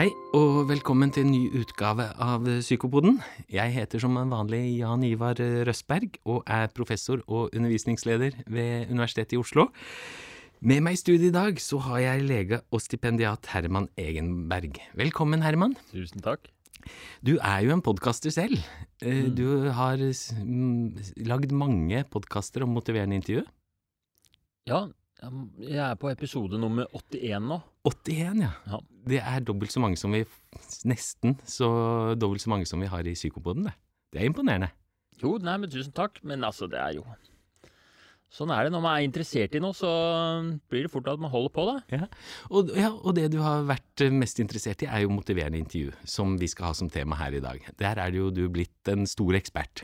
Hei, og velkommen til en ny utgave av Psykopoden. Jeg heter som vanlig Jan Ivar Røsberg og er professor og undervisningsleder ved Universitetet i Oslo. Med meg i studiet i dag så har jeg lege og stipendiat Herman Egenberg. Velkommen, Herman. Tusen takk. Du er jo en podkaster selv. Eh, Mm. Du har mm, lagd mange podkaster om motiverende intervju. Ja, jeg er på episode nummer 81 nå. 81, ja. Ja. Det er dobbelt så mange som vi Nesten så dobbelt så mange som vi har i Psykopoden, det. Det er imponerende. Jo, nei, men tusen takk. Men altså, det er jo Sånn er det når man er interessert i noe, så blir det fort at man holder på, da. Og, ja, og det du har vært eh, mest interessert i, er jo motiverende intervju, som vi skal ha som tema her i dag. Der er det jo du blitt en stor ekspert.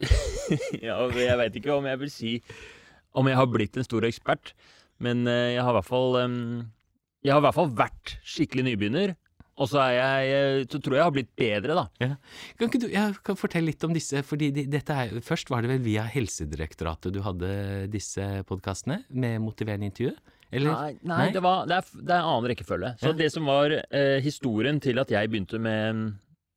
ja, Jeg veit ikke om jeg vil si om jeg har blitt en stor ekspert, men eh, jeg har i hvert fall em, Jeg har i hvert fall vært skikkelig nybegynner. Og så jeg eh, Så tror jeg jeg har blitt bedre, da. Kan ikke du jeg kan fortelle litt om disse? fordi de, dette er, Først var det vel via Helsedirektoratet du hadde disse podkastene med motiverende intervju? Eller? Nei, nei, Nei? Det, var, det, er, det er en annen rekkefølge. Så Ja. det som var eh, historien til at jeg begynte med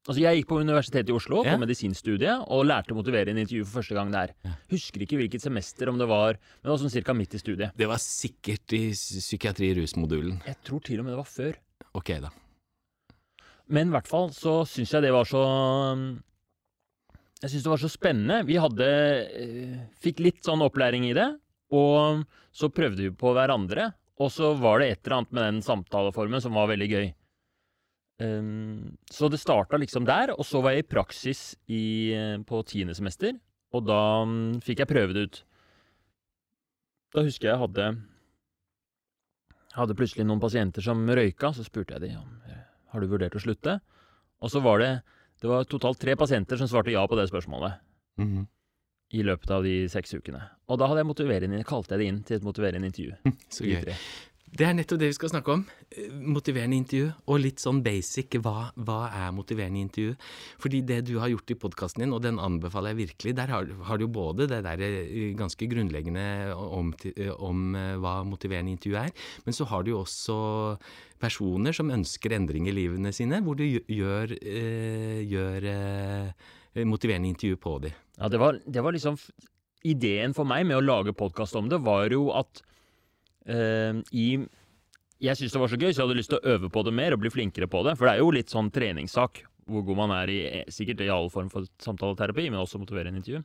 Altså, jeg gikk på Universitetet i Oslo Ja. på medisinstudiet og lærte å motivere en intervju for første gang der. Ja. Husker ikke hvilket semester, om det var Men det var sånn cirka midt i studiet. Det var sikkert i psykiatri-rusmodulen. Jeg tror til og med det var før. Ok, da. Men i hvert fall så syns jeg det var så Jeg syns det var så spennende. Vi hadde eh, Fikk litt sånn opplæring i det, og så prøvde vi på hverandre. Og så var det et eller annet med den samtaleformen som var veldig gøy. Um, så det starta liksom der, og så var jeg i praksis i, eh, på tiende semester. Og da um, fikk jeg prøve det ut. Da husker jeg jeg hadde hadde plutselig noen pasienter som røyka, så spurte jeg dem om eh, har du vurdert å slutte? Og så var det det var totalt tre pasienter som svarte ja på det spørsmålet Mhm. i løpet av de seks ukene. Og da hadde jeg motiverende, kalte jeg det inn til et motiverende intervju. Så gøy. Det er nettopp det vi skal snakke om. Motiverende intervju, og litt sånn basic. Hva, hva er motiverende intervju? Fordi det du har gjort i podkasten din, og den anbefaler jeg virkelig, der har, har du jo både det der eh, ganske grunnleggende om, eh, om eh, hva motiverende intervju er, men så har du jo også personer som ønsker endring i livene sine, hvor du gjør, gjør motiverende intervju på dem. Ja, det var, det var liksom Ideen for meg med å lage podkast om det, var jo at eh, i Jeg syns det var så gøy, så jeg hadde lyst til å øve på det mer og bli flinkere på det. For det er jo litt sånn treningssak hvor god man er i eh, sikkert i all form for samtaleterapi, men også motiverende intervju.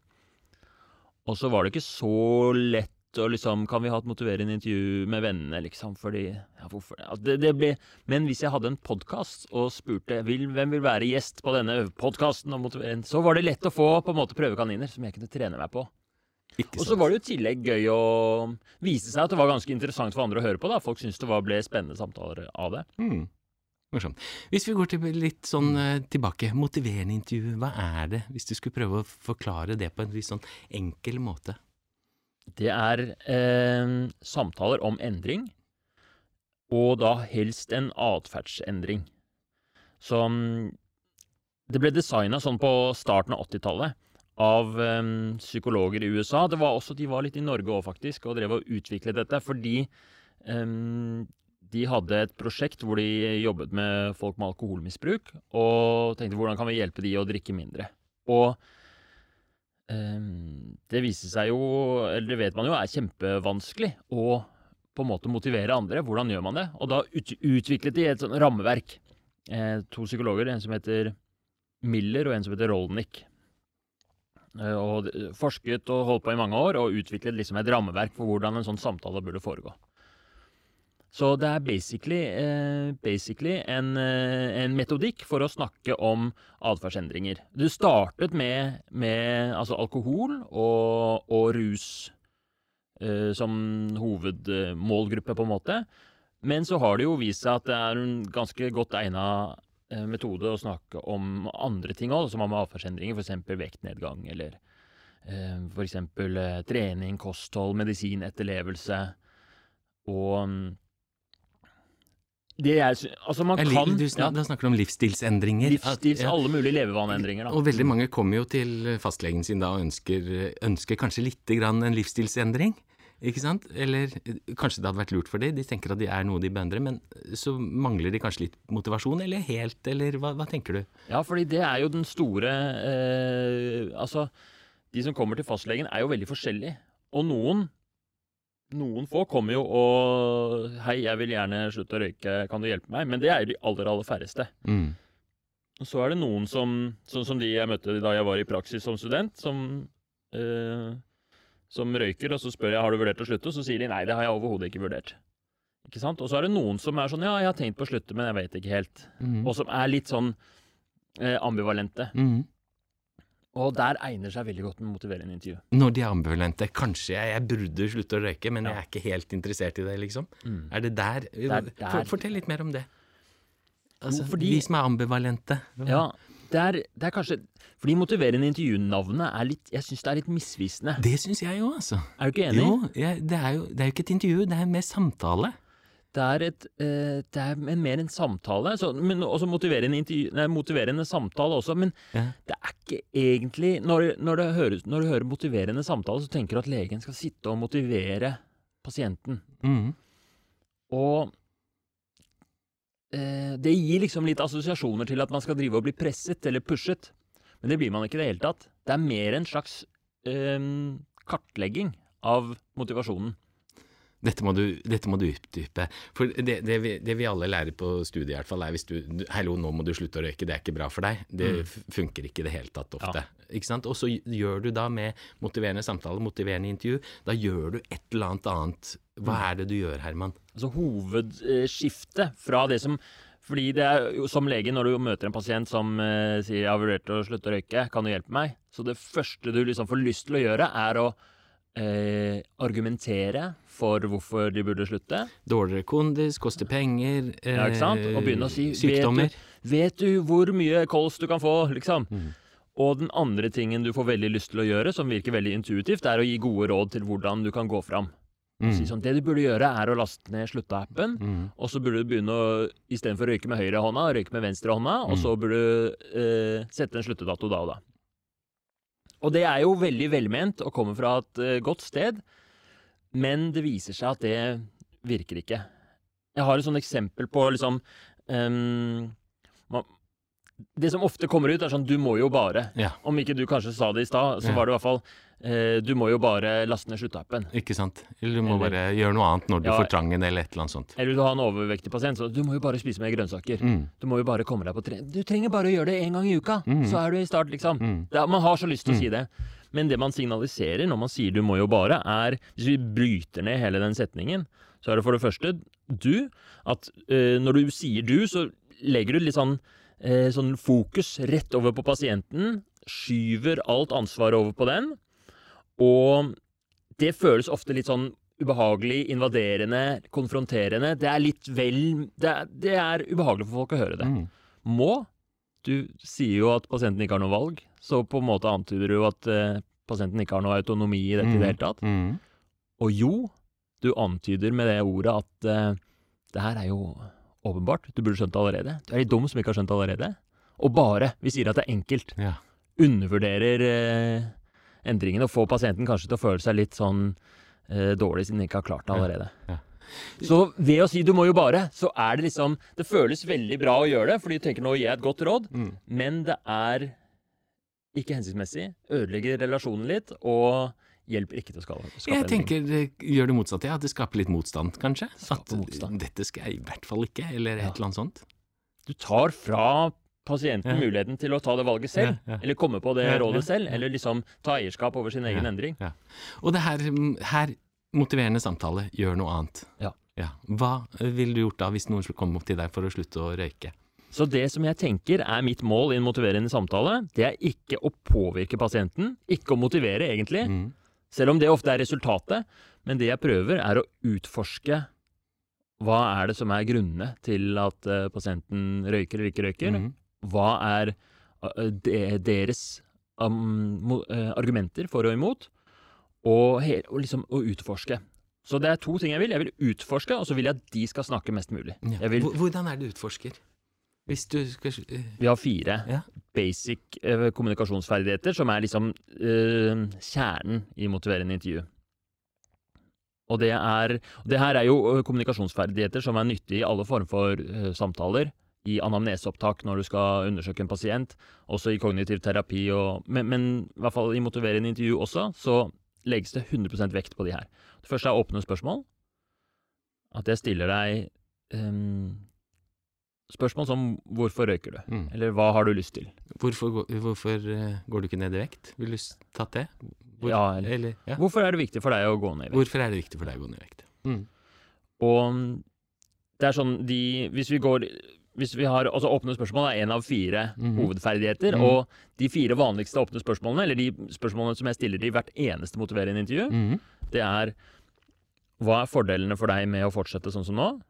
Og så var det ikke så lett å liksom Kan vi ha et motiverende intervju med vennene, liksom? Fordi ja, hvorfor? Altså, det, det ble, Men hvis jeg hadde en podkast og spurte vil, hvem vil være gjest på denne podkasten, så var det lett å få på en måte prøvekaniner som jeg kunne trene meg på. Og så var det jo i tillegg gøy å vise seg at det var ganske interessant for andre å høre på. da. Folk syntes det var, ble spennende samtaler av det. Mm. Morsomt. Hvis vi går til litt sånn eh, tilbake, motiverende intervju, hva er det? Hvis du skulle prøve å forklare det på en litt sånn enkel måte. Det er eh, samtaler om endring, og da helst en atferdsendring. Så mm, Det ble designa sånn på starten av 80-tallet av um, psykologer i USA. Det var også, De var litt i Norge òg, faktisk, og drev og utviklet dette fordi um, de hadde et prosjekt hvor de jobbet med folk med alkoholmisbruk, og tenkte hvordan kan vi hjelpe de å drikke mindre. Og um, det viste seg jo, eller det vet man jo, er kjempevanskelig å på en måte motivere andre. Hvordan gjør man det? Og da ut, utviklet de et sånn rammeverk. Eh, to psykologer, en som heter Miller og en som heter Rolnick. Eh, og forsket og holdt på i mange år og utviklet liksom et rammeverk for hvordan en sånn samtale burde foregå. Så det er basically, eh, basically en, eh, en metodikk for å snakke om atferdsendringer. Du startet med, med altså alkohol og, og rus eh, som hovedmålgruppe, på en måte. Men så har det jo vist seg at det er en ganske godt egna metode å snakke om andre ting òg, som har med atferdsendringer, f.eks. vektnedgang eller eh, f.eks. Eh, trening, kosthold, medisin, etterlevelse. Og mm, det er, altså man kan du du, ja, snak, snakker om livsstilsendringer. Livsstils, At- ja. alle mulige levevaneendringer, da. Og veldig mange kommer jo til fastlegen sin da og ønsker, ønsker kanskje lite grann en livsstilsendring. Ikke sant? Eller eh, kanskje det hadde vært lurt for dem. De tenker at de er noe de beundrer, men så mangler de kanskje litt motivasjon, eller helt, eller hva, hva tenker du? Ja, fordi det er jo den store eh, Altså, de som kommer til fastlegen, er jo veldig forskjellige. Og noen noen få kommer jo og 'Hei, jeg vil gjerne slutte å røyke, kan du hjelpe meg?' Men det er jo de aller, aller færreste. Mm. Og så er det noen som, sånn som de jeg møtte da jeg var i praksis som student, som, eh, som røyker, og så spør jeg har du vurdert å slutte, og så sier de nei, det har jeg overhodet ikke vurdert. Ikke sant? Og så er det noen som er sånn ja, jeg har tenkt på å slutte, men jeg vet ikke helt. Mm. Og som er litt sånn eh, ambivalente. Mm. Og der egner seg veldig godt med motiverende intervju. Når de er ambivalente. Kanskje jeg, jeg burde slutte å røyke, men Ja. jeg er ikke helt interessert i det, liksom. Er det der? der, der. For, fortell litt mer om det. Altså, fordi- De som er ambivalente. Ja, det er, det er kanskje Fordi motiverende intervjunavnet er litt Jeg syns det er litt misvisende. Det syns jeg jo, altså. Er du ikke enig? Jo, jeg, det, er jo, det er jo ikke et intervju, det er mer samtale. Det er, et, eh, det er mer en samtale. Så, men også motiverende, intervju, nei, motiverende samtale også. Men Ja. det er ikke egentlig når, når, høres, når du hører motiverende samtale, så tenker du at legen skal sitte og motivere pasienten. Mm. Og det gir liksom litt assosiasjoner til at man skal drive og bli presset eller pushet. Men det blir man ikke i det hele tatt. Det er mer en slags eh, kartlegging av motivasjonen. Dette må, du, dette må du utdype. For det, det, vi, det vi alle lærer på studiet, i hvert fall, er hvis du Hallo, nå må du slutte å røyke, det er ikke bra for deg. Det Mm. funker ikke i det hele tatt ofte. Ikke sant? Og så gjør du da med motiverende samtale, motiverende intervju, da gjør du et eller annet annet. Hva Mm. er det du gjør, Herman? Altså hovedskiftet fra det som fordi det er jo som lege, når du møter en pasient som eh, sier 'jeg har vurdert å slutte å røyke, kan du hjelpe meg?' Så det første du liksom får lyst til å gjøre, er å eh, argumentere for hvorfor de burde slutte. Dårligere kondis, koster penger, Ja, ikke sant? Og begynne å si Eh, sykdommer. Vet du, vet du hvor mye kols du kan få, liksom? Mm. Og den andre tingen du får veldig lyst til å gjøre, som virker veldig intuitivt, er å gi gode råd til hvordan du kan gå fram. Mm. Si sånn, det du burde gjøre, er å laste ned slutta-appen. Mm. Og så burde du begynne å istedenfor å røyke med høyre hånda, røyke med venstre hånda. Og Mm. så burde du eh, sette en sluttedato da og da. Og det er jo veldig velment og kommer fra et eh, godt sted, men det viser seg at det virker ikke. Jeg har et sånt eksempel på liksom man, Det som ofte kommer ut, er sånn 'du må jo bare'. Ja, Om ikke du kanskje sa det i stad, så Ja. var det i hvert fall eh, 'du må jo bare laste ned sluttappen'. ikke sant? Eller du må Eller- bare gjøre noe annet når du Ja. får trangen, eller et eller annet sånt. Eller du har en overvektig pasient, så 'du må jo bare spise mer grønnsaker'. Mm. Du må jo bare komme deg på trening. Du trenger bare å gjøre det én gang i uka, Mm. så er du i start, liksom. Mm. Er, man har så lyst til å Mm. si det. Men det man signaliserer når man sier 'du må jo bare', er Hvis vi bryter ned hele den setningen, så er det for det første du. At eh, når du sier du, så legger du litt sånn, eh, sånn fokus rett over på pasienten. Skyver alt ansvaret over på den. Og det føles ofte litt sånn ubehagelig, invaderende, konfronterende. Det er litt vel Det er, det er ubehagelig for folk å høre det. Mm. Må Du sier jo at pasienten ikke har noe valg, så på en måte antyder du at eh, pasienten ikke har noe autonomi i dette i det hele tatt. Mm. Og jo, du antyder med det ordet at eh, det her er jo åpenbart. Du burde skjønt det allerede. Du er litt dum som ikke har skjønt det allerede. Og bare vi sier at det er enkelt, Ja. undervurderer eh, endringene og får pasienten kanskje til å føle seg litt sånn eh, dårlig siden den ikke har klart det Ja, allerede. ja. Så ved å si 'du må jo bare', så er det liksom Det føles veldig bra å gjøre det, fordi du tenker 'nå gir jeg et godt råd', Mm. men det er ikke hensiktsmessig. Ødelegger relasjonen litt, og hjelper ikke til å skape, skape Jeg tenker det gjør det motsatte, ja. At det skaper litt motstand, kanskje. Skaper At motstand. dette skal jeg i hvert fall ikke, eller Ja. et eller annet sånt. Du tar fra pasienten Ja. muligheten til å ta det valget selv, Ja, ja. eller komme på det Ja, ja, rådet selv, eller liksom ta eierskap over sin egen Ja. endring. Og det her, her motiverende samtale gjør noe annet. Ja. Hva ville du gjort da, hvis noen kom opp til deg for å slutte å røyke? Så det som jeg tenker er mitt mål i en motiverende samtale, det er ikke å påvirke pasienten, ikke å motivere egentlig, Mm. Selv om det ofte er resultatet, men det jeg prøver er å utforske hva er det som er grunnene til at uh, pasienten røyker eller ikke røyker. Mm. Hva er uh, de, deres um, eh, argumenter for og imot, og, he, og liksom å utforske. Så det er to ting jeg vil. Jeg vil utforske, og så vil jeg at de skal snakke mest mulig. Ja. Jeg vil, Hvordan er det du utforsker? Hvis du skal eh, vi har fire Ja. basic eh, kommunikasjonsferdigheter, som er liksom eh, kjernen i motiverende intervju. Og det, er, det her er jo kommunikasjonsferdigheter som er nyttige i alle former for ø, samtaler. I anamneseopptak når du skal undersøke en pasient, også i kognitiv terapi. Og, men, men i hvert fall i motiverende intervju også, så legges det 100% vekt på de her. Det første er åpne spørsmål. At jeg stiller deg ehm, spørsmål som 'hvorfor røyker du?' Mm. eller 'hva har du lyst til?' Hvorfor, hvorfor eh, går du ikke ned i vekt? Vil du ta tatt det? Hvor, Ja, eller- eller, ja. Hvorfor er det viktig for deg å gå ned i vekt? Hvorfor er det viktig for deg å gå ned i vekt? Mm. Og mm, det er sånn de Hvis vi går hvis vi har, altså Åpne spørsmål er én av fire Mhm. hovedferdigheter. Mm. Og de fire vanligste åpne spørsmålene, eller de spørsmålene som jeg stiller i hvert eneste motiverende intervju, Mhm. det er hva er fordelene for deg med å fortsette sånn som nå?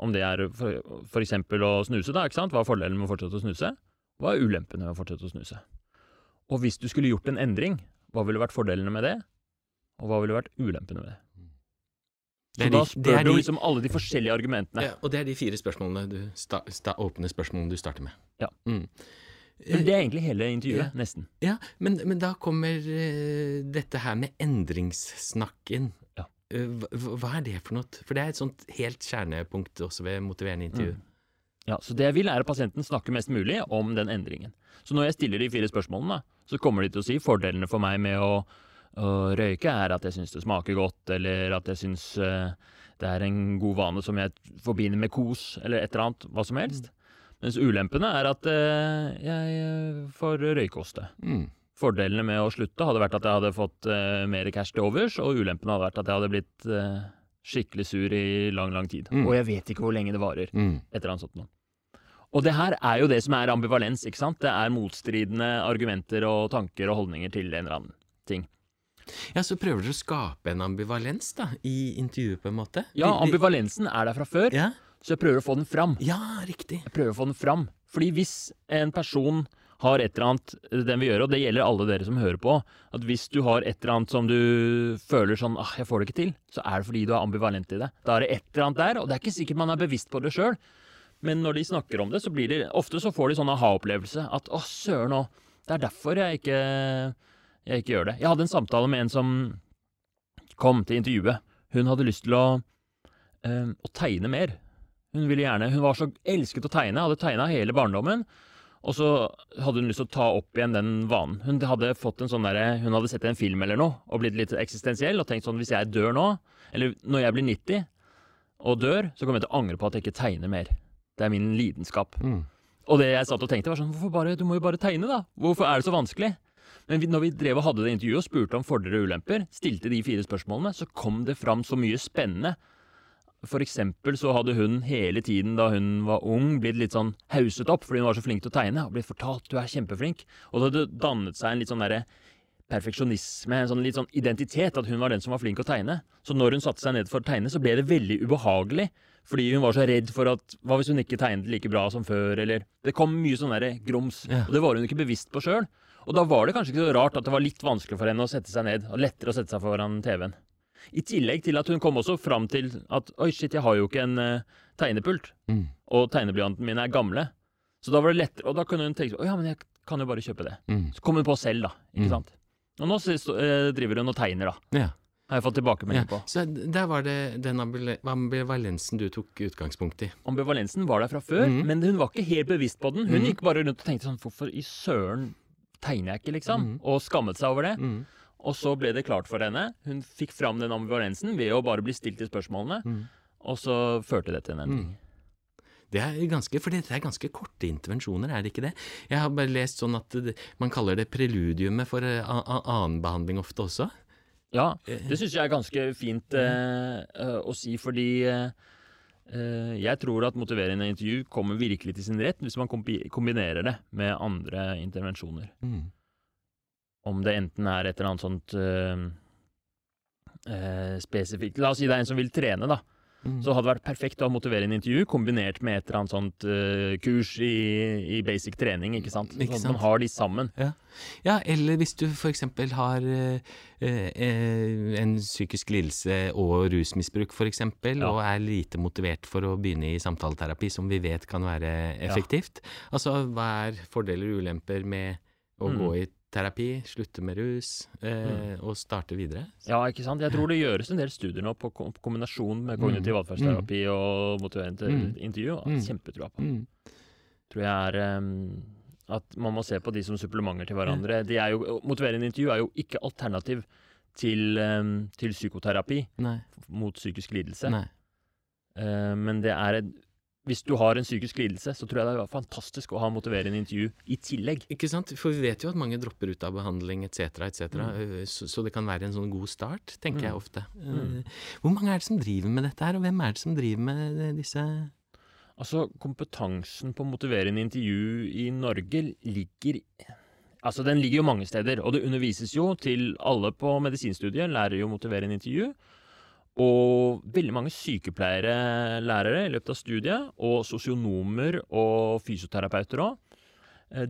Om det er eksempel å snuse, da. ikke sant? Hva er fordelen med å fortsette å snuse? Hva er ulempene med å fortsette å snuse? Og hvis du skulle gjort en endring, hva ville vært fordelene med det? Og hva ville vært ulempene med det? Det Så da de- det spør du liksom alle de forskjellige argumentene. Ja, og det er de fire spørsmålene du sta, sta, åpne spørsmålene du starter med. Ja. Mm. Men det er egentlig hele intervjuet, nesten. Ja, men, men da kommer eh, dette her med endringssnakken. Ja. Eh, hva, er det for noe? For det er et sånt helt kjernepunkt også ved motiverende intervju. Mm. Ja, Så det jeg vil, er at pasienten snakker mest mulig om den endringen. Så når jeg stiller de fire spørsmålene, så kommer de til å si fordelene for meg med å, å røyke er at jeg syns det smaker godt, eller at jeg syns eh, det er en god vane som jeg forbinder med kos, eller et eller annet, hva som helst. Mens ulempene er at eh, jeg får røykoste. Mm. Fordelene med å slutte hadde vært at jeg hadde fått uh, mer cash til overs, og ulempene hadde vært at jeg hadde blitt uh, skikkelig sur i lang, lang tid. Mm. Og jeg vet ikke hvor lenge det varer. Mm. etter han satt sånt noe. Og det her er jo det som er ambivalens, ikke sant? Det er motstridende argumenter og tanker og holdninger til en eller annen ting. Ja, så prøver dere å skape en ambivalens da, i intervjuet, på en måte? Ja, ambivalensen er der fra før, Ja, så jeg prøver å få den fram. ja riktig. Jeg prøver å få den fram. Fordi hvis en person har et eller annet den vil gjøre, og det gjelder alle dere som hører på, at hvis du har et eller annet som du føler sånn ah, jeg får det ikke til, så er det fordi du er ambivalent i det. Da er det et eller annet der, og det er ikke sikkert man er bevisst på det sjøl. Men når de snakker om det, så blir det ofte så får de sånn aha-opplevelse at å, søren òg, det er derfor jeg ikke, jeg ikke gjør det. Jeg hadde en samtale med en som kom til intervjuet. Hun hadde lyst til å, øh, å tegne mer. Hun ville gjerne, hun var så elsket å tegne, hadde tegna hele barndommen. Og så hadde hun lyst til å ta opp igjen den vanen. Hun hadde fått en sånn der, Hun hadde sett en film eller noe og blitt litt eksistensiell og tenkt sånn Hvis jeg dør nå, eller når jeg blir 90 og dør, så kommer jeg til å angre på at jeg ikke tegner mer. Det er min lidenskap. Mm. Og det jeg satt og tenkte, var sånn Hvorfor bare Du må jo bare tegne, da. Hvorfor er det så vanskelig? Men vi, når vi drev og hadde det intervjuet og spurte om fordeler og ulemper, stilte de fire spørsmålene, så kom det fram så mye spennende. For eksempel så hadde hun hele tiden da hun var ung, blitt litt sånn hauset opp fordi hun var så flink til å tegne, og blitt fortalt du er kjempeflink. Og det hadde dannet seg en litt sånn derre perfeksjonisme, en sånn litt sånn identitet, at hun var den som var flink til å tegne. Så når hun satte seg ned for å tegne, så ble det veldig ubehagelig. Fordi hun var så redd for at Hva hvis hun ikke tegnet like bra som før, eller Det kom mye sånn derre grums. Ja. Og det var hun ikke bevisst på sjøl. Og da var det kanskje ikke så rart at det var litt vanskelig for henne å sette seg ned, og lettere å sette seg foran TV-en. I tillegg til at hun kom også fram til at oi, shit, jeg har jo ikke en uh, tegnepult, Mm. og tegneblyanten mine er gamle. Så da var det lettere, og da kunne hun tenke å ja, men jeg kan jo bare kjøpe det. Mm. Så kom hun på selv, da. Ikke Mm. sant. Og nå så- så, eh, driver hun og tegner, da. Ja. Har jeg fått ja. tilbakemelding på. Så der var det den ambivalensen du tok utgangspunkt i. Ambivalensen var der fra før, mm. men hun var ikke helt bevisst på den. Hun mm. gikk bare rundt og tenkte sånn Hvorfor i søren tegner jeg ikke, liksom? Mm. Og skammet seg over det. Mm. Og så ble det klart for henne. Hun fikk fram den ambivalensen ved å bare bli stilt de spørsmålene, Mm. og så førte det til en endring. Mm. Det er ganske, for dette er ganske korte intervensjoner, er det ikke det? Jeg har bare lest sånn at det, man kaller det preludiumet for eh, annen behandling ofte også. Ja, Eh, det syns jeg er ganske fint eh, eh, å si, fordi eh, jeg tror at motiverende intervju kommer virkelig til sin rett hvis man kombinerer det med andre intervensjoner. Mm. Om det enten er et eller annet sånt eh, spesifikt La oss si det er en som vil trene, da. Mm. Så hadde det vært perfekt å ha motiverende intervju kombinert med et eller annet sånt uh, kurs i, i basic trening, ikke sant? Ikke Sånn at man har de sammen. Ja, eller hvis du eksempel har uh, en psykisk lidelse og rusmisbruk eksempel, Ja. og er lite motivert for å begynne i samtaleterapi, som vi vet kan være effektivt. Altså, hva er fordeler og ulemper med å Mm. gå i terapi, slutte med rus eh, og starte videre. Ja, ikke sant. Jeg tror det gjøres en del studier nå på kombinasjon med kognitiv atferdsterapi og motiverende Mm. intervju. Mm. Kjempetroa på. Mm. Tror jeg er um, at man må se på de som supplementer til hverandre. De er jo, motiverende intervju er jo ikke alternativ til, um, til psykoterapi Nei. mot psykisk lidelse. Nei. Uh, men det er en, hvis du har en psykisk lidelse, så tror jeg det er fantastisk å ha motiverende intervju i tillegg. Ikke sant? For vi vet jo at mange dropper ut av behandling etc., etc., Mm. eh, så, så det kan være en sånn god start, tenker jeg Mm. ofte. Eh, Mm. Hvor mange er det som driver med dette her, og hvem er det som driver med eh, disse Altså, kompetansen på motiverende intervju i Norge ligger Altså, den ligger jo mange steder, og det undervises jo til alle på medisinstudiet, lærer jo motiverende intervju. Og veldig mange sykepleiere lærere i løpet av studiet, og sosionomer og fysioterapeuter òg.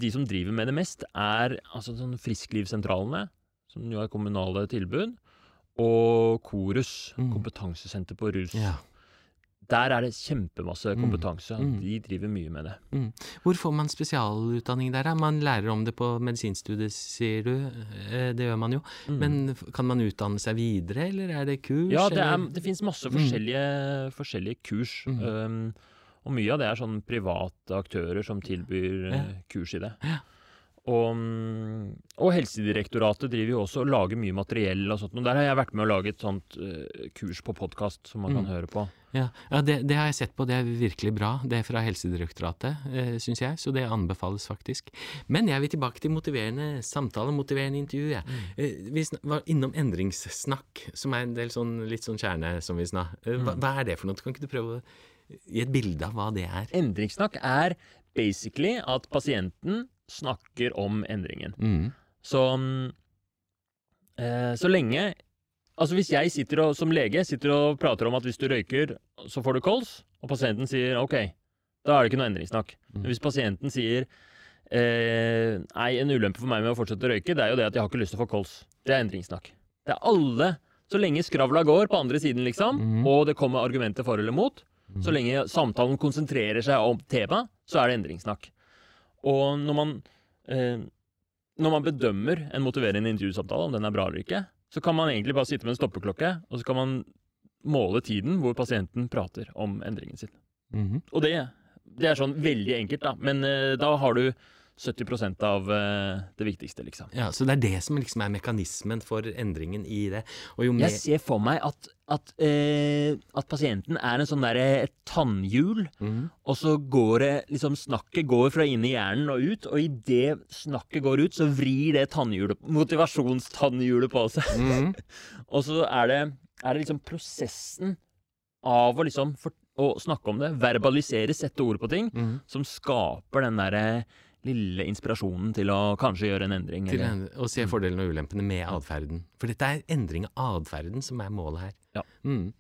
De som driver med det mest, er altså sånn Frisklivssentralene, som jo er kommunale tilbud, og Korus, Mm. kompetansesenter på rus. Ja. Der er det kjempemasse Mm. kompetanse. Mm. De driver mye med det. Hvor får man spesialutdanning der? Man lærer om det på medisinstudiet, sier du. Eh, Det gjør man jo. Mm. Men kan man utdanne seg videre, eller er det kurs? ja, det, er, det fins masse Mm. forskjellige, forskjellige kurs. Mm. Um, og mye av det er sånn private aktører som tilbyr eh, Ja. kurs i det. Ja. Og, mm, og Helsedirektoratet driver jo også og lager mye materiell og sånt. Og der har jeg vært med å lage et sånt uh, kurs på podkast som man Mm. kan høre på. Ja, ja det, det har jeg sett på. Det er virkelig bra. Det er fra Helsedirektoratet, eh, syns jeg. Så det anbefales faktisk. Men jeg vil tilbake til motiverende samtale, motiverende intervju. Ja. Mm. Eh, vi var innom endringssnakk, som er en del sånn, litt sånn kjerne, som vi sa. Eh, hva, Mm. hva er det for noe? Kan ikke du prøve å gi et bilde av hva det er? Endringssnakk er basically at pasienten snakker om endringen. Mm. Så mm, eh, Så lenge Altså Hvis jeg sitter og, som lege sitter og prater om at hvis du røyker, så får du kols, og pasienten sier OK, da er det ikke noe endringssnakk. Mm. Men hvis pasienten sier eh, Nei, en ulempe for meg med å fortsette å røyke, det er jo det at jeg har ikke lyst til å få kols. Det er endringssnakk. Det er alle Så lenge skravla går på andre siden, liksom, Mhm. og det kommer argumenter for eller mot, Mhm. så lenge samtalen konsentrerer seg om temaet, så er det endringssnakk. Og når man eh, når man bedømmer en motiverende intervjusamtale, om den er bra eller ikke, så kan man egentlig bare sitte med en stoppeklokke, og så kan man måle tiden hvor pasienten prater om endringen sin. Mhm. Og det, det er sånn veldig enkelt, da. Men uh, da har du 70 av eh, det viktigste, liksom. Ja, Så det er det som liksom er mekanismen for endringen i det. Og jo mer Jeg ser for meg at, at, eh, at pasienten er en sånn der, et tannhjul, mm. og så går det liksom Snakket går fra inni hjernen og ut, og idet snakket går ut, så vrir det tannhjulet, motivasjonstannhjulet på seg. Mm. Og så er det, er det liksom prosessen av å liksom for, å snakke om det, verbalisere, sette ord på ting, mm. som skaper den derre lille inspirasjonen til å kanskje gjøre en endring. til Eller, å se fordelene og ulempene med atferden. For dette er endring av atferden som er målet her. Ja. Mm.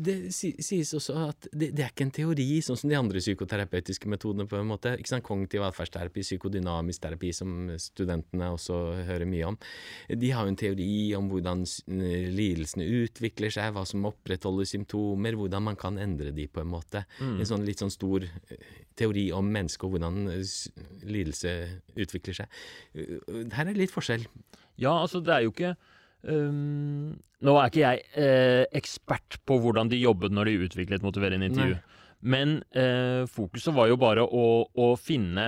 Det sies også at det, det er ikke en teori, sånn som de andre psykoterapeutiske metodene. på en måte. Ikke sant? Kognitiv atferdsterapi, psykodynamisk terapi, som studentene også hører mye om. De har jo en teori om hvordan lidelsene utvikler seg, hva som opprettholder symptomer, hvordan man kan endre de, på en måte. Mm. En sånn litt sånn stor eh, teori om mennesket og hvordan eh, lidelse utvikler seg. Uh, Her er det litt forskjell. Ja, altså det er jo ikke øhm, Nå er ikke jeg eh, ekspert på hvordan de jobbet når de utviklet motiverende intervju. Men eh, fokuset var jo bare å, å finne,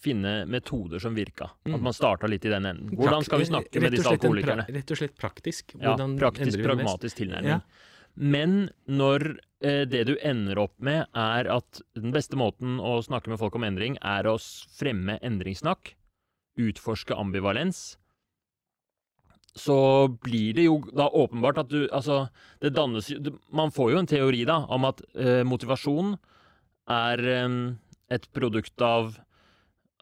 finne metoder som virka. Mm. At man starta litt i den enden. Hvordan skal vi snakke med disse alkoholikerne? Rett og slett praktisk. Ja, praktisk, endrer mest? pragmatisk tilnærming. Ja. Men når eh, det du ender opp med, er at den beste måten å snakke med folk om endring, er å fremme endringssnakk, utforske ambivalens, så blir det jo da åpenbart at du Altså, det dannes jo Man får jo en teori, da, om at eh, motivasjon er eh, et produkt av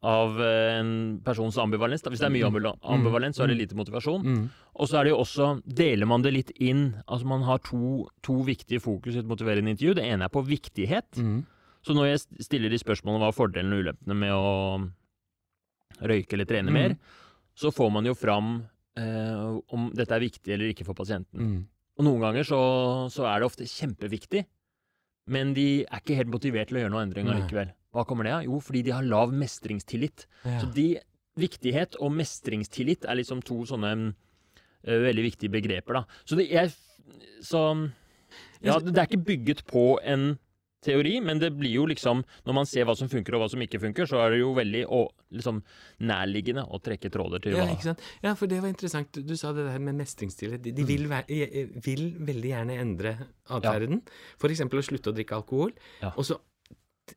av eh, en persons ambivalens. Hvis det er mye Mm. Mm. ambivalens, så er det Mm. lite motivasjon. Mm. Og så er det jo også, deler man det litt inn. Altså man har to, to viktige fokus i et motiverende intervju. Det ene er på viktighet. Mm. Så når jeg stiller de spørsmålene hva er fordelene og ulempene med å røyke eller trene Mm. mer, så får man jo fram eh, om dette er viktig eller ikke for pasienten. Mm. Og noen ganger så, så er det ofte kjempeviktig, men de er ikke helt motivert til å gjøre noen endringer Nei. allikevel. Hva kommer det av? Jo, fordi de har lav mestringstillit. Ja. Så de viktighet og mestringstillit er liksom to sånne eh, veldig viktige begreper, da. Så det er Så Ja, det er ikke bygget på en teori, men det blir jo liksom Når man ser hva som funker og hva som ikke funker, så er det jo veldig å, liksom, nærliggende å trekke tråder til Ja, hva ikke sant? Ja, for det var interessant. Du, du sa det der med mestringstillit. De, de vil, væ- eh, vil veldig gjerne endre atferden. For eksempel å slutte å drikke alkohol. Ja. Og så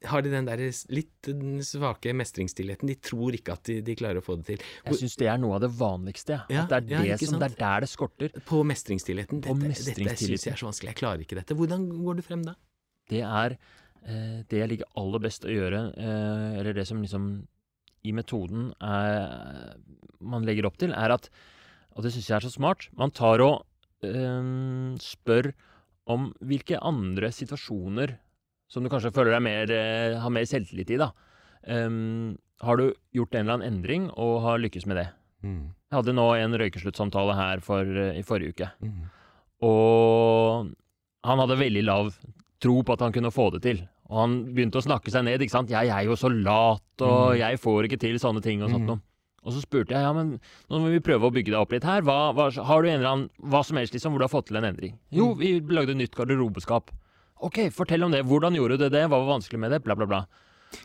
har de den der litt svake mestringsstillheten. De tror ikke at de, de klarer å få det til. Jeg syns det er noe av det vanligste. Ja. Ja, at det er, ja, det, som, det er der det skorter. På mestringsstillheten. På Dette, dette syns jeg er så vanskelig. Jeg klarer ikke dette. Hvordan går du frem da? Det er eh, det jeg liker aller best å gjøre, eh, eller det som liksom i metoden er, man legger opp til, er at Og det syns jeg er så smart. Man tar og eh, spør om hvilke andre situasjoner som du kanskje føler deg mer, eh, har mer selvtillit i, da. Um, har du gjort en eller annen endring og har lykkes med det? Jeg hadde nå en røykesluttsamtale her for, i forrige uke. Og han hadde veldig lav tro på at han kunne få det til. Og han begynte å snakke seg ned. ikke sant? 'Jeg er jo så lat, og Mm. jeg får ikke til sånne ting', og sånt Mm. noe. Og så spurte jeg ja, men nå må vi prøve å bygge deg opp litt her. Hva, hva, har du en eller annen, hva som helst liksom, hvor du har fått til en endring? Jo, Mm. vi lagde nytt garderobeskap. Ok, fortell om det. Hvordan gjorde du det? Hva var vanskelig med det? Bla, bla, bla.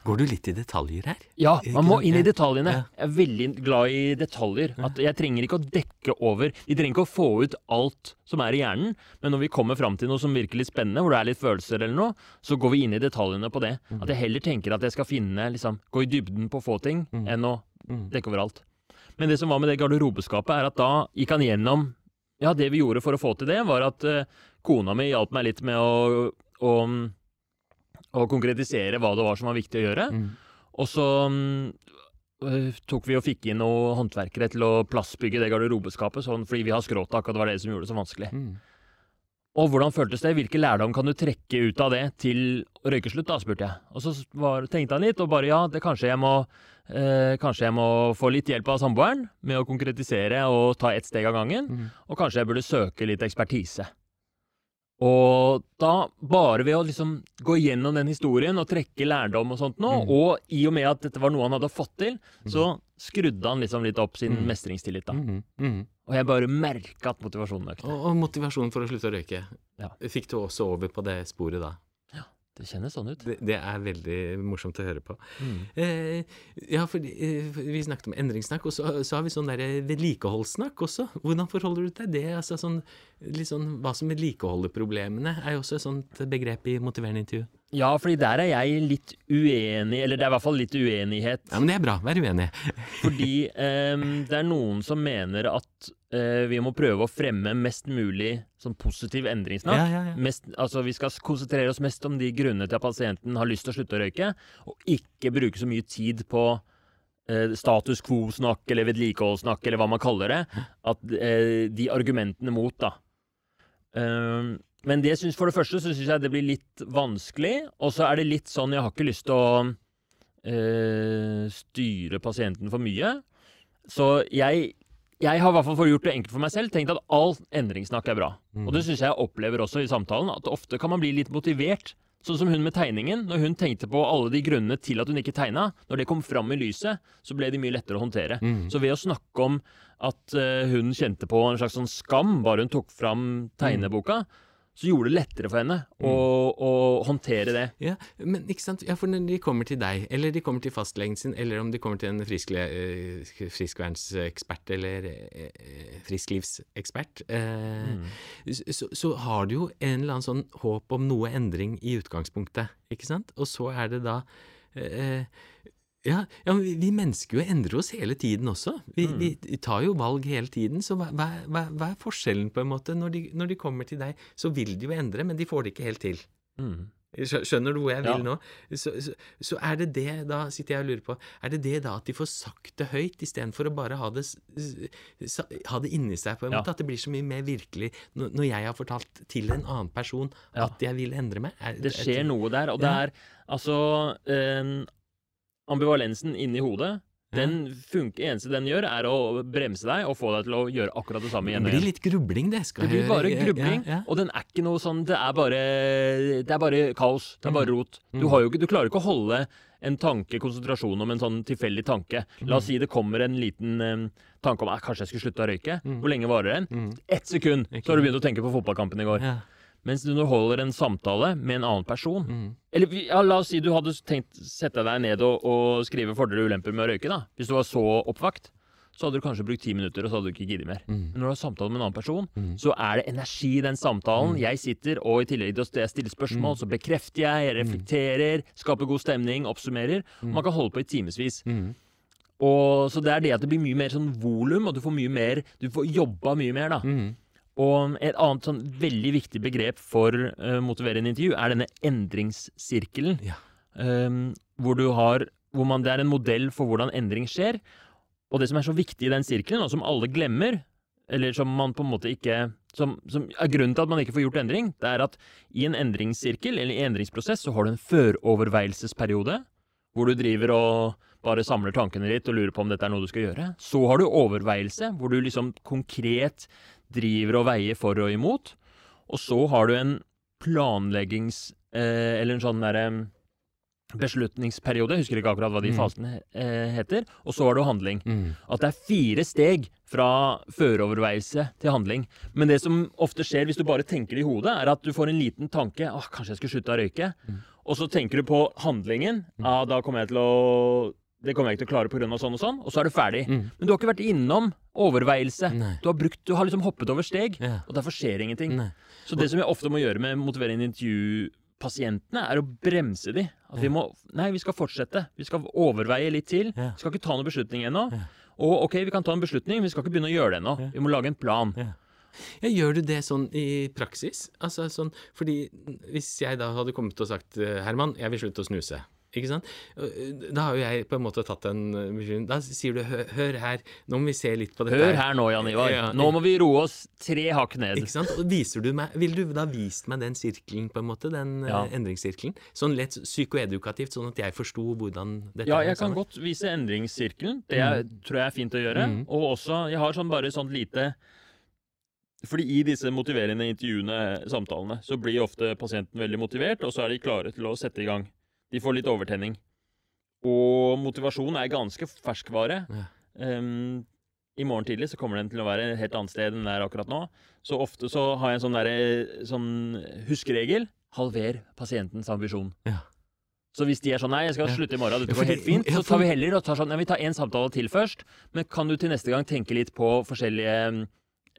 Går du litt i detaljer her? Ja, man må inn i detaljene. Jeg er veldig glad i detaljer. At jeg trenger ikke å dekke over. De trenger ikke å få ut alt som er i hjernen, men når vi kommer fram til noe som virker litt spennende, hvor det er litt følelser eller noe, så går vi inn i detaljene på det. Mm. At jeg heller tenker at jeg skal finne, liksom, gå i dybden på få ting, Mm. enn å Mm. dekke over alt. Men det som var med det garderobeskapet, er at da gikk han gjennom Ja, det vi gjorde for å få til det, var at eh, kona mi hjalp meg litt med å, å, å konkretisere hva det var som var viktig å gjøre. Mm. Og så mm, øh, tok vi og fikk inn noen håndverkere til å plassbygge det garderobeskapet, sånn, fordi vi har skråtak, og det var det som gjorde det så vanskelig. Mm. Og hvordan føltes det? Hvilke lærdom kan du trekke ut av det til røykeslutt, da, spurte jeg. Og så var, tenkte han litt, og bare ja, det kanskje jeg må eh, Kanskje jeg må få litt hjelp av samboeren med å konkretisere og ta ett steg av gangen. Mm. Og kanskje jeg burde søke litt ekspertise. Og da, bare ved å liksom gå gjennom den historien og trekke lærdom og sånt nå, Mm. og i og med at dette var noe han hadde fått til, så skrudde han liksom litt opp sin Mm. mestringstillit, da. Mm. Mm. Og jeg bare merka at motivasjonen økte. Og, og motivasjonen for å slutte å røyke. Ja. Fikk du også over på det sporet da? Det kjennes sånn ut. Det, det er veldig morsomt å høre på. Mm. Eh, ja, for eh, vi snakket om endringssnakk, og så, så har vi sånn der vedlikeholdssnakk også. Hvordan forholder du deg til det? Altså sånn, sånn, hva som vedlikeholder problemene, er jo også et sånt begrep i motiverende intervju. Ja, fordi der er jeg litt uenig, eller det er i hvert fall litt uenighet. Ja, men det er bra. Vær uenig. Fordi eh, det er noen som mener at eh, vi må prøve å fremme mest mulig sånn positiv endringssnakk. Ja, ja, ja. Mest, altså Vi skal konsentrere oss mest om de grunnene til at pasienten har lyst til å slutte å røyke, og ikke bruke så mye tid på eh, status quo-snakk eller vedlikeholdssnakk eller hva man kaller det. At eh, De argumentene mot, da. Ehm, men det synes, for det første så syns jeg det blir litt vanskelig, og så er det litt sånn Jeg har ikke lyst til å eh, styre pasienten for mye. Så jeg, jeg har i hvert fall gjort det enkelt for meg selv tenkt at all endringssnakk er bra. Og det syns jeg jeg opplever også i samtalen, at ofte kan man bli litt motivert. Sånn som hun med tegningen. Når hun tenkte på alle de grunnene til at hun ikke tegna, når det kom fram i lyset, så ble de mye lettere å håndtere. Mm. Så ved å snakke om at eh, hun kjente på en slags sånn skam bare hun tok fram tegneboka, så gjorde det lettere for henne å, å håndtere det. Ja, men ikke sant? Ja, for når de kommer til deg, eller de kommer til fastlegen sin, eller om de kommer til en friskle, eh, friskvernsekspert eller eh, frisklivsekspert, eh, så, så har du jo en eller annen sånn håp om noe endring i utgangspunktet, ikke sant? Og så er det da eh, ja, ja, men vi, vi mennesker jo endrer oss hele tiden også. Vi, vi tar jo valg hele tiden, så hva, hva, hva, er forskjellen på en måte? Når de, når de kommer til deg, så vil de jo endre, men de får det ikke helt til. Mm. Skjønner du hvor jeg vil Ja. nå? Så, så, så er det det, da sitter jeg og lurer på, er det det da at de får sagt det høyt, istedenfor å bare ha det, ha det inni seg, på en Ja. måte? At det blir så mye mer virkelig når, jeg har fortalt til en annen person Ja. at jeg vil endre meg? Er, Det skjer noe der, og det er altså eh, Ambivalensen inni hodet Den funker, eneste den gjør, er å bremse deg og få deg til å gjøre akkurat det samme igjen Det blir litt grubling, det. Skal Det blir bare ja, grubling, Ja, ja. og den er ikke noe sånn Det er bare, det er bare kaos. Det er bare rot. Du, Mm. ikke, du klarer ikke å holde en tanke, konsentrasjon om en sånn tilfeldig tanke. La Mm. oss si det kommer en liten um, tanke om at kanskje jeg skulle slutte å røyke. Mm. Hvor lenge varer den? Mm. Ett sekund, så har du begynt å tenke på fotballkampen i går. Mens du underholder en samtale med en annen person Mm. Eller ja, la oss si du hadde tenkt sette deg ned og, og skrive fordeler og ulemper med å røyke. da. Hvis du var så oppvakt, så hadde du kanskje brukt ti minutter, og så hadde du ikke giddet mer. Mm. Men når du har samtale med en annen person, Mm. så er det energi i den samtalen. Jeg sitter, og i tillegg til at jeg stiller spørsmål, så bekrefter jeg, jeg reflekterer, skaper god stemning, oppsummerer. Man kan holde på i timevis. Mm. Og Så det er det at det blir mye mer sånn volum, og du får mye mer Du får jobba mye mer, da. Og et annet sånn veldig viktig begrep for uh, motiverende intervju er denne endringssirkelen. Ja. Um, hvor du har hvor man, Det er en modell for hvordan endring skjer. Og det som er så viktig i den sirkelen, og som alle glemmer, eller som man på en måte ikke som, som er grunnen til at man ikke får gjort endring, det er at i en endringssirkel, eller i en endringsprosess, så har du en føroverveielsesperiode, hvor du driver og bare samler tankene litt og lurer på om dette er noe du skal gjøre. Så har du overveielse, hvor du liksom konkret driver og veier for og imot. Og så har du en planleggings... Eh, eller en sånn derre beslutningsperiode, jeg husker ikke akkurat hva de Mm. fasene eh, heter. Og så har du handling. Mm. At det er fire steg fra føreoverveielse til handling. Men det som ofte skjer hvis du bare tenker det i hodet, er at du får en liten tanke åh, kanskje jeg skulle slutte å røyke. Mm. Og så tenker du på handlingen. Ja, da kommer jeg til å det kommer jeg ikke til å klare pga. sånn og sånn, og så er du ferdig. Mm. Men du har ikke vært innom overveielse. Nei. Du har, brukt, du har liksom hoppet over steg, Ja. og derfor skjer ingenting. Nei. Så det som jeg ofte må gjøre med motiverende intervjupasientene, er å bremse de. At vi må Nei, vi skal fortsette. Vi skal overveie litt til. Ja. Vi skal ikke ta noen beslutning ennå. Ja. Og ok, vi kan ta en beslutning, men vi skal ikke begynne å gjøre det ennå. Ja. Vi må lage en plan. Ja. Ja, gjør du det sånn i praksis? Altså sånn, fordi hvis jeg da hadde kommet og sagt Herman, jeg vil slutte å snuse. Ikke sant? Da har jo jeg på en måte tatt en beslutning. Da sier du hør, hør her, nå må vi se litt på dette. Hør her nå, Jan Ivar. Ja. Nå må vi roe oss tre hakk ned. Ikke sant? Og viser du meg, Vil du da vist meg den sirkelen, på en måte? Den Ja. eh, endringssirkelen? Sånn lett psykoedukativt, sånn at jeg forsto hvordan dette Ja, jeg kan godt vise endringssirkelen. Det er, tror jeg er fint å gjøre. Mm. Og også, jeg har sånn bare sånn lite fordi i disse motiverende intervjuene, samtalene, så blir ofte pasienten veldig motivert, og så er de klare til å sette i gang. De får litt overtenning. Og motivasjon er ganske ferskvare. Ja. Um, I morgen tidlig så kommer den til å være et helt annet sted enn den er akkurat nå. Så ofte så har jeg en sånn, der, sånn huskeregel. Halver pasientens ambisjon. Ja. Så hvis de er sånn nei, jeg skal Ja. slutte i morgen, dette går helt fint, så tar vi heller og tar sånn ja, vi tar en samtale til først, men kan du til neste gang tenke litt på forskjellige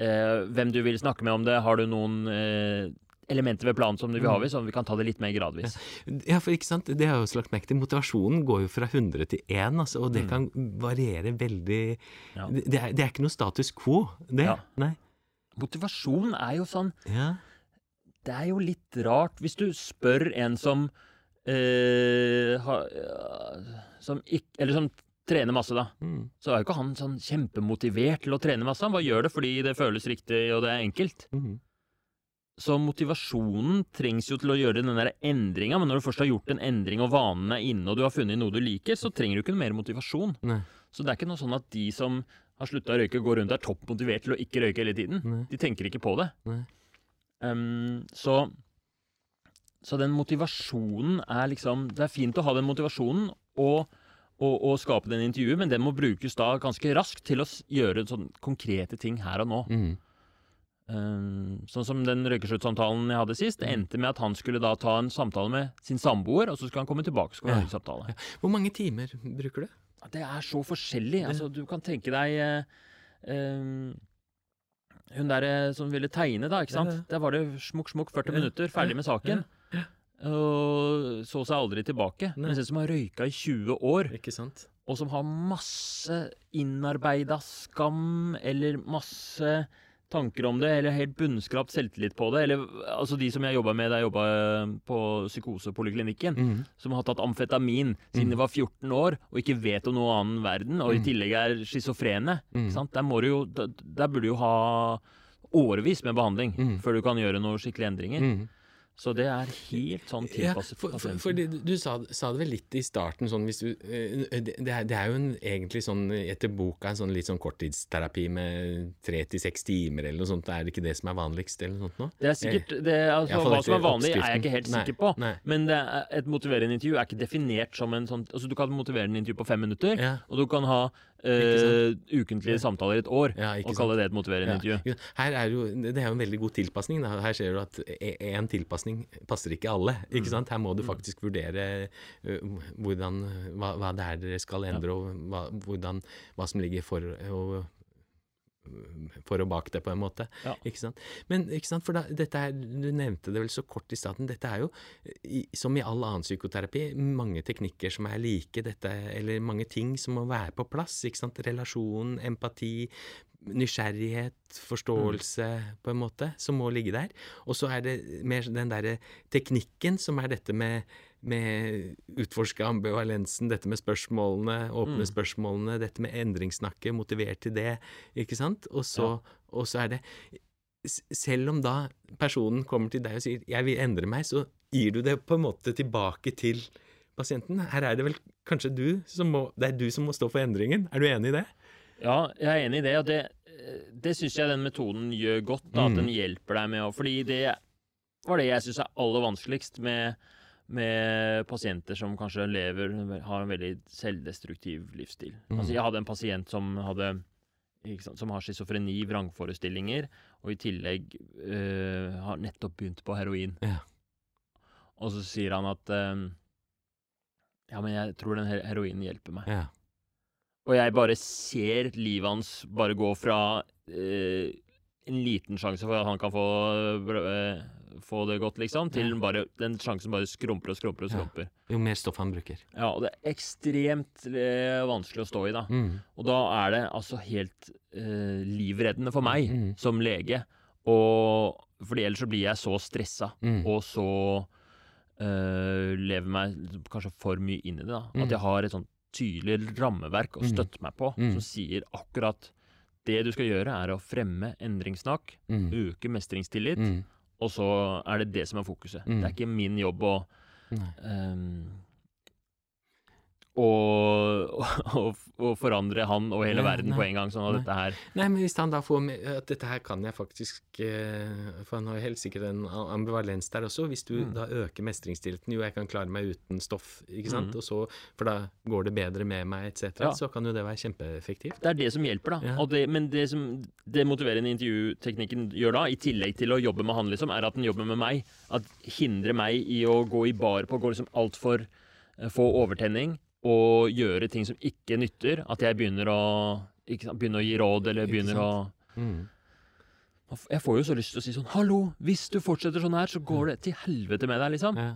eh, Hvem du vil snakke med om det? Har du noen eh, elementer ved planen som vi har, ha Mm. sånn at vi kan ta det litt mer gradvis? Ja, for ikke sant, det har jeg også lagt merke til. Motivasjonen går jo fra 100 til 1, altså, og det Mm. kan variere veldig Ja. det, det, er, det er ikke noe status quo, det. Ja. Nei. Motivasjon er jo sånn Ja. Det er jo litt rart hvis du spør en som øh, ha, Som ikke Eller som trener masse, da. Mm. Så er jo ikke han sånn kjempemotivert til å trene masse. Han bare gjør det fordi det føles riktig, og det er enkelt. Mm. Så motivasjonen trengs jo til å gjøre den der endringa, men når du først har gjort en endring og vanen er inne, og du har funnet noe du liker, så trenger du ikke noe mer motivasjon. Nei. Så det er ikke noe sånn at de som har slutta å røyke, går rundt og er topp motivert til å ikke røyke hele tiden. Nei. De tenker ikke på det. Um, så, så den motivasjonen er liksom Det er fint å ha den motivasjonen og, og, og skape den intervjuet, men den må brukes da ganske raskt til å gjøre sånn konkrete ting her og nå. Mm. Um, sånn som den røykesluttsamtalen jeg hadde sist. Det endte med at han skulle da ta en samtale med sin samboer, og så skulle han komme tilbake Skal ja. ha en samtale. Hvor mange timer bruker du? Det er så forskjellig. Altså, du kan tenke deg um, Hun der eh, som ville tegne, da. ikke sant? Ja. Der var det smukk, smukk, 40 minutter, ferdig med saken. Og så seg aldri tilbake. Nei. Mens en som har røyka i 20 år, Ikke sant? og som har masse innarbeida skam, eller masse tanker om det, eller helt bunnskrapt selvtillit på det. Eller altså de som jeg jobba med da jeg jobba på psykosepoliklinikken, Mm. som har tatt amfetamin siden Mm. de var 14 år, og ikke vet om noe annen verden, og i Mm. tillegg er schizofrene. Mm. Der, må du jo, der, der burde du jo ha årevis med behandling Mm. før du kan gjøre noen skikkelige endringer. Så det er helt sånn Ja, tilpasset for, for, pasienten. du, sa, sa det vel litt i starten, sånn hvis du eh, Det, det, er, det er jo en, egentlig sånn etter boka en sånn litt sånn korttidsterapi med tre til seks timer eller noe sånt. Er det ikke det som er vanligst, eller noe sånt nå? Det er sikkert det, altså, Hva som er vanlig, er jeg ikke helt sikker på. nei. Men det er, et motiverende intervju er ikke definert som en sånn altså Du kan motivere en intervju på fem minutter, Ja. og du kan ha eh, ukentlige samtaler i et år Ja, og kalle det et motiverende Ja, intervju. Her er jo, det er jo en veldig god tilpasning. da. Her ser du at én tilpasning passer ikke alle. Mm. ikke sant? Her må du faktisk vurdere hvordan, hva, hva det er dere skal endre, og hva, hvordan, hva som ligger for og for og bak det, på en måte. Ja. Ikke sant? Men ikke sant, for da, dette er, du nevnte det vel så kort i starten, dette er jo, i, som i all annen psykoterapi, mange teknikker som er like, dette, eller mange ting som må være på plass. ikke sant? Relasjon, empati, nysgjerrighet, forståelse, på en måte, som må ligge der. Og så er det mer den derre teknikken som er dette med med utforske ambivalensen, dette med spørsmålene, åpne spørsmålene, dette med endringssnakket, motivert til det, ikke sant? Og så, og så er det Selv om da personen kommer til deg og sier 'jeg vil endre meg', så gir du det på en måte tilbake til pasienten. Her er det vel kanskje du som må Det er du som må stå for endringen. Er du enig i det? Ja, jeg er enig i det. Og det, det syns jeg den metoden gjør godt. Da, Mm. At den hjelper deg med å Fordi det var det jeg syns er aller vanskeligst med, med pasienter som kanskje lever har en veldig selvdestruktiv livsstil. Mm. Altså, jeg hadde en pasient som hadde ikke sant, som har schizofreni, vrangforestillinger, og i tillegg øh, har nettopp begynt på heroin. Ja. Og så sier han at øh, Ja, men jeg tror den heroinen hjelper meg. Ja. Og jeg bare ser livet hans bare gå fra eh, en liten sjanse for at han kan få, eh, få det godt, liksom, til Ja. bare den sjansen bare skrumper og skrumper og Ja. Jo mer stoff han bruker. Ja, og det er ekstremt eh, vanskelig å stå i, da. Mm. Og da er det altså helt eh, livreddende for meg Mm. som lege. Og fordi ellers så blir jeg så stressa, Mm. og så eh, lever meg kanskje for mye inn i det. da. Mm. At jeg har et sånn tydelig rammeverk å Mm. støtte meg på, Mm. som sier akkurat det du skal gjøre, er å fremme endringssnakk, Mm. øke mestringstillit, Mm. Og så er det det som er fokuset. Mm. Det er ikke min jobb å Nei. Og, å, å forandre han og hele Nei, verden nei, på en gang. Sånn at nei. dette her Nei, men hvis han da får med at dette her kan jeg faktisk eh, For han har jo helt sikkert en ambivalens der også. Hvis du Mm. da øker mestringstilliten Jo, jeg kan klare meg uten stoff, ikke sant? Mm. Og så, for da går det bedre med meg, etc. Ja. Så kan jo det være kjempeeffektivt. Det er det som hjelper, da. Ja. Og det, men det som det motiverende intervjuteknikken gjør da, i tillegg til å jobbe med han, liksom, er at den jobber med meg. At hindrer meg i å gå i bar på, å gå liksom altfor uh, få overtenning og gjøre ting som ikke nytter. At jeg begynner å, ikke sant, begynner å gi råd, eller begynner å Mm. Jeg får jo så lyst til å si sånn Hallo, hvis du fortsetter sånn her, så går det til helvete med deg, liksom. Ja.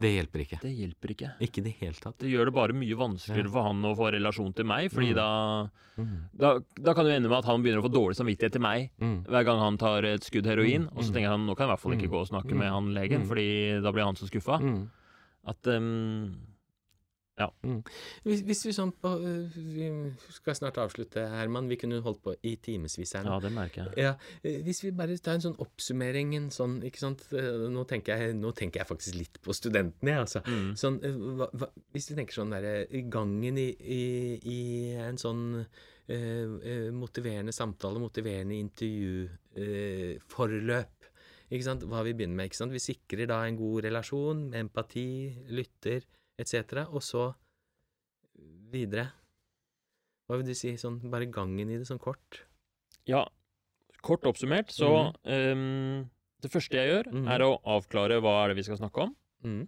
Det hjelper ikke. Det hjelper ikke. Ikke det hele tatt. Det gjør det bare mye vanskeligere Ja. for han å få relasjon til meg, fordi Mm. da, Mm. da Da kan det ende med at han begynner å få dårlig samvittighet til meg Mm. hver gang han tar et skudd heroin. Mm, Og så tenker han nå kan jeg i hvert fall ikke Mm, gå og snakke mm, med han legen, fordi da blir han så skuffa. At um, Hvis, hvis vi sånn på øh, Vi skal snart avslutte, Herman. Vi kunne holdt på i timevis her nå. Ja, det merker jeg. Ja, eh, Hvis vi bare tar en sånn oppsummering, en sånn, ikke sant Eh, Nå tenker jeg, nå tenker jeg faktisk litt på studentene, jeg, altså. Mm. Sånn, eh, hva, hva, hvis vi tenker sånn derre gangen i, i, i en sånn eh, eh, motiverende samtale, motiverende intervjuforløp, forløp, ikke sant, hva vi begynner med, ikke sant. Vi sikrer da en god relasjon, empati, lytter, etc., og så videre. Hva vil du si, sånn bare gangen i det, sånn kort? Ja, kort oppsummert, så um, Det første jeg gjør, mm. er å avklare hva er det vi skal snakke om. Mm.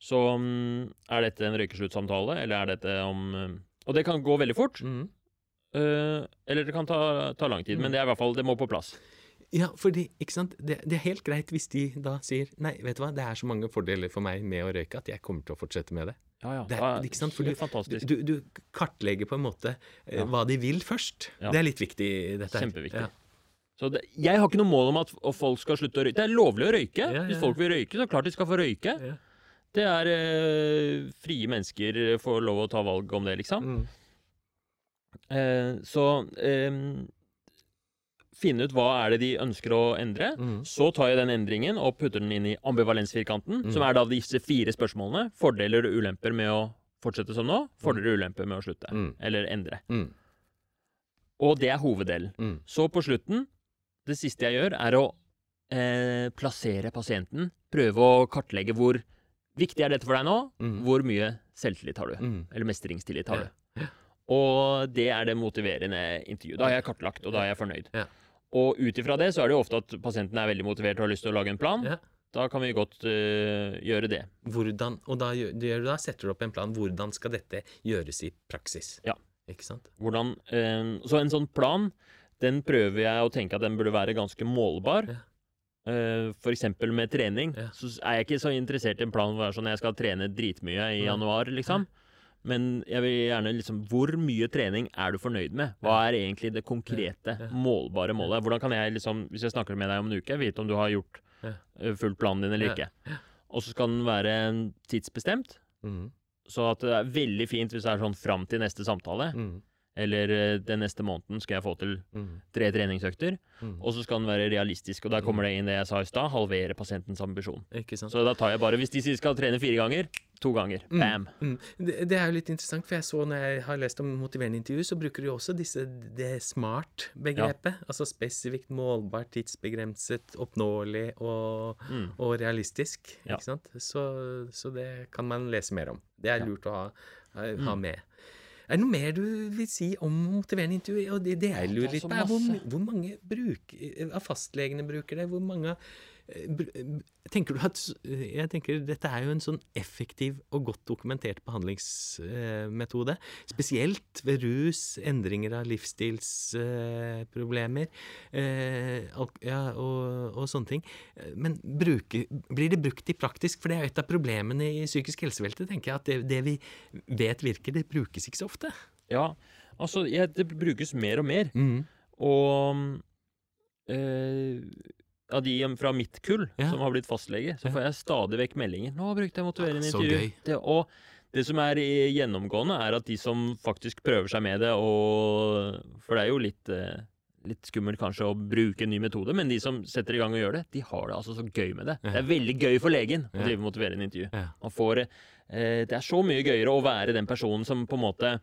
Så um, er dette en røykesluttsamtale, eller er dette om um, Og det kan gå veldig fort, Mm. uh, eller det kan ta, ta lang tid. Mm. Men det er i hvert fall Det må på plass. Ja, fordi, ikke sant, det, det er helt greit hvis de da sier nei, vet du hva, det er så mange fordeler for meg med å røyke at jeg kommer til å fortsette med det. Ja, ja. Det er- ikke sant, for Du, du, du kartlegger på en måte eh, Ja. hva de vil først. Ja. Det er litt viktig, dette her. Kjempeviktig. Ja. Så det, jeg har ikke noe mål om at folk skal slutte å røyke. Det er lovlig å røyke. Hvis folk vil røyke, så klart de skal få røyke. Det er eh, Frie mennesker får lov å ta valg om det, liksom. Mm. Eh, så eh, finne ut hva er det de ønsker å endre. Mm. Så tar jeg den endringen og putter den inn i ambivalensfirkanten, Mm. som er da disse fire spørsmålene. Fordeler og ulemper med å fortsette som nå. Fordeler og ulemper med å slutte. Mm. Eller endre. Mm. Og det er hoveddelen. Mm. Så på slutten, det siste jeg gjør, er å eh, plassere pasienten. Prøve å kartlegge hvor viktig er dette for deg nå. Mm. Hvor mye selvtillit har du? Mm. Eller mestringstillit har du? Og det er det motiverende intervjuet. Da har jeg kartlagt, og da er jeg fornøyd. Ja. Og ut ifra det så er det jo ofte at pasienten er veldig motivert og har lyst til å lage en plan. Ja. Da kan vi godt eh, gjøre det. Hvordan, og da, gjør, du da setter du opp en plan. Hvordan skal dette gjøres i praksis? Ja. Ikke sant? Hvordan, eh, så en sånn plan, den prøver jeg å tenke at den burde være ganske målbar. Ja. Uh, for eksempel med trening, Ja. så er jeg ikke så interessert i en plan hvor sånn jeg skal trene dritmye i januar, liksom. Men jeg vil gjerne liksom Hvor mye trening er du fornøyd med? Hva er egentlig det konkrete, målbare målet? Hvordan kan jeg liksom, hvis jeg snakker med deg om en uke, vite om du har gjort eh, fulgt planen din eller ikke? Og så skal den være tidsbestemt. Mm. Så at det er veldig fint hvis det er sånn fram til neste samtale, Mm. eller eh, den neste måneden skal jeg få til Mm. tre treningsøkter. Og så skal den være realistisk, og der kommer det inn det jeg sa i stad, halvere pasientens ambisjon. Så da tar jeg bare, hvis de sier skal trene fire ganger, to ganger. Mm. Bam! Mm. Det, det er jo litt interessant, for jeg så når jeg har lest om motiverende intervju, så bruker de også disse, det smart-begrepet. Altså spesifikt, målbart, tidsbegrenset, oppnåelig og, Mm. og realistisk. Ja. Ikke sant? Så, så det kan man lese mer om. Det er Ja. lurt å ha, ha Mm. med. Er det noe mer du vil si om motiverende intervju? Og det, det jeg lurer er litt på, er hvor, hvor mange bruk, av fastlegene bruker det? Hvor mange eh, Tenker du at Jeg tenker dette er jo en sånn effektiv og godt dokumentert behandlingsmetode. Spesielt ved rus, endringer av livsstilsproblemer ja, og, og sånne ting. Eh, Men bruke, blir det brukt i praktisk? For det er jo et av problemene i psykisk helsevelte, tenker jeg. At det, det vi vet virker, det brukes ikke så ofte. Ja, altså, ja, det brukes mer og mer. Mm. Og eh, av de fra mitt kull Ja. som har blitt fastlege, så får jeg stadig vekk meldinger. 'Nå brukte jeg motiverende ja, intervju'. Det, og det som er gjennomgående, er at de som faktisk prøver seg med det, og For det er jo litt eh, Litt skummelt kanskje å bruke en ny metode, men de som setter i gang og gjør det, de har det altså så gøy med det. Ja. Det er veldig gøy for legen å drive motiverende intervju. Man får, eh, det er så mye gøyere å være den personen som på en måte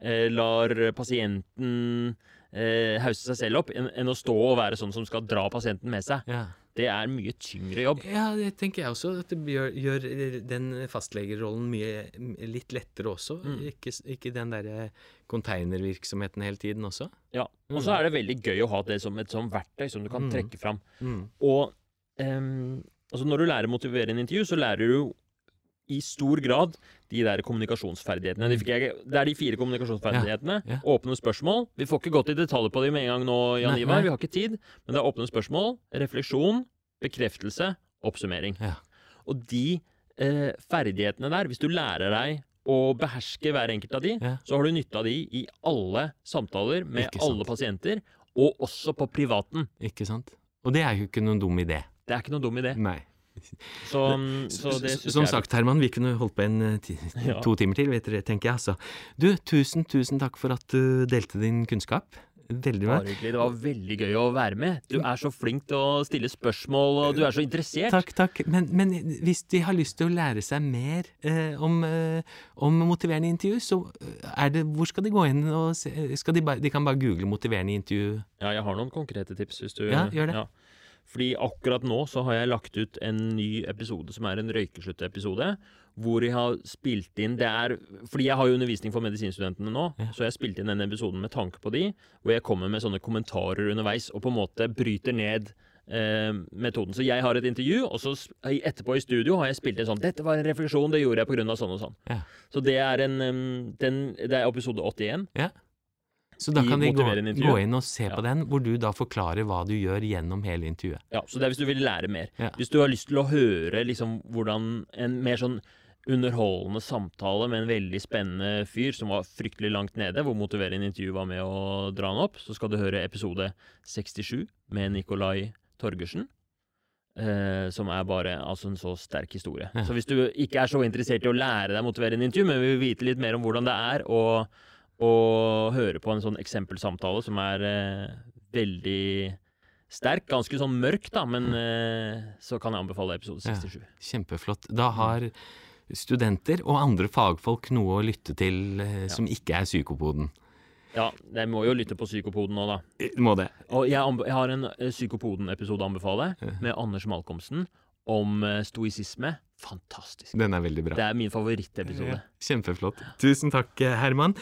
eh, lar pasienten eh, hause seg selv opp, enn enn å stå og være sånn som skal dra pasienten med seg. Ja. Det er mye tyngre jobb. Ja, det tenker jeg også. At det gjør, gjør den fastlegerollen mye litt lettere også. Mm. Ikke, ikke den derre konteinervirksomheten hele tiden også. Ja. Og så er det veldig gøy å ha det som et sånt verktøy som du kan Mm. trekke fram. Mm. Og um, altså når du lærer å motivere en intervju, så lærer du i stor grad de der kommunikasjonsferdighetene. De jeg, det er de fire kommunikasjonsferdighetene. Ja, ja. Åpne spørsmål. Vi får ikke gått i detaljer på dem med en gang nå, Jan Ivar. Vi har ikke tid. Men det er åpne spørsmål, refleksjon, bekreftelse, oppsummering. Ja. Og de eh, ferdighetene der, hvis du lærer deg å beherske hver enkelt av de, så har du nytte av de i alle samtaler med alle pasienter, og også på privaten. Ikke sant? Og det er jo ikke noen dum idé. Det er ikke noen dum idé. Nei. Så, så det S- synes Som sagt, Herman, vi kunne holdt på en eh, Ja. to timer til, vet dere, tenker jeg. Altså. Du, tusen, tusen takk for at du delte din kunnskap. Veldig bra. Det var veldig gøy å være med. Du er så flink til å stille spørsmål, og du er så interessert. Takk, takk. Men, men hvis de har lyst til å lære seg mer eh, om, eh, om motiverende intervju, så eh, er det Hvor skal de gå inn og se skal de, ba, de kan bare google 'motiverende intervju'? Ja, jeg har noen konkrete tips. hvis du... Ja, gjør det. Fordi akkurat nå så har jeg lagt ut en ny episode som er en røykeslutt-episode. Hvor jeg har spilt inn det er, Fordi jeg har jo undervisning for medisinstudentene nå, Ja. så jeg har spilt inn denne episoden med tanke på de, hvor jeg kommer med sånne kommentarer underveis og på en måte bryter ned eh, metoden. Så jeg har et intervju, og så etterpå i studio har jeg spilt inn sånn 'Dette var en refleksjon, det gjorde jeg pga. sånn og sånn'. Ja. Så det er en den, Det er episode 81. Så da kan de gå, gå inn og se Ja. på den, hvor du da forklarer hva du gjør gjennom hele intervjuet. Ja, så det er hvis du vil lære mer. Ja. Hvis du har lyst til å høre liksom hvordan en mer sånn underholdende samtale med en veldig spennende fyr som var fryktelig langt nede, hvor motiverende intervju var med å dra han opp, så skal du høre episode 67 med Nikolai Torgersen. Eh, som er bare altså en så sterk historie. Ja. Så hvis du ikke er så interessert i å lære deg motiverende intervju, men vil vite litt mer om hvordan det er å, å høre på en sånn eksempelsamtale som er eh, veldig sterk. Ganske sånn mørk, da, men eh, så kan jeg anbefale episode 67. Ja. Kjempeflott. Da har studenter og andre fagfolk noe å lytte til eh, som ikke er psykopoden. Ja, jeg må jo lytte på Psykopoden nå, da. Eh, Må det. Og jeg, jeg har en eh, Psykopoden-episode å anbefale, med Anders Malkomsten, om eh, stoisisme. Fantastisk. Den er veldig bra. Det er min favorittepisode. Kjempeflott. Tusen takk, Herman.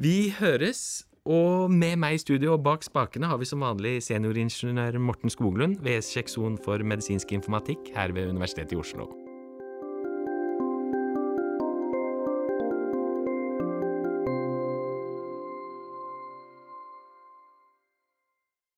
Vi høres. Og med meg i studio og bak spakene har vi som vanlig senioringeniør Morten Skoglund ved seksjon for medisinsk informatikk her ved Universitetet i Oslo.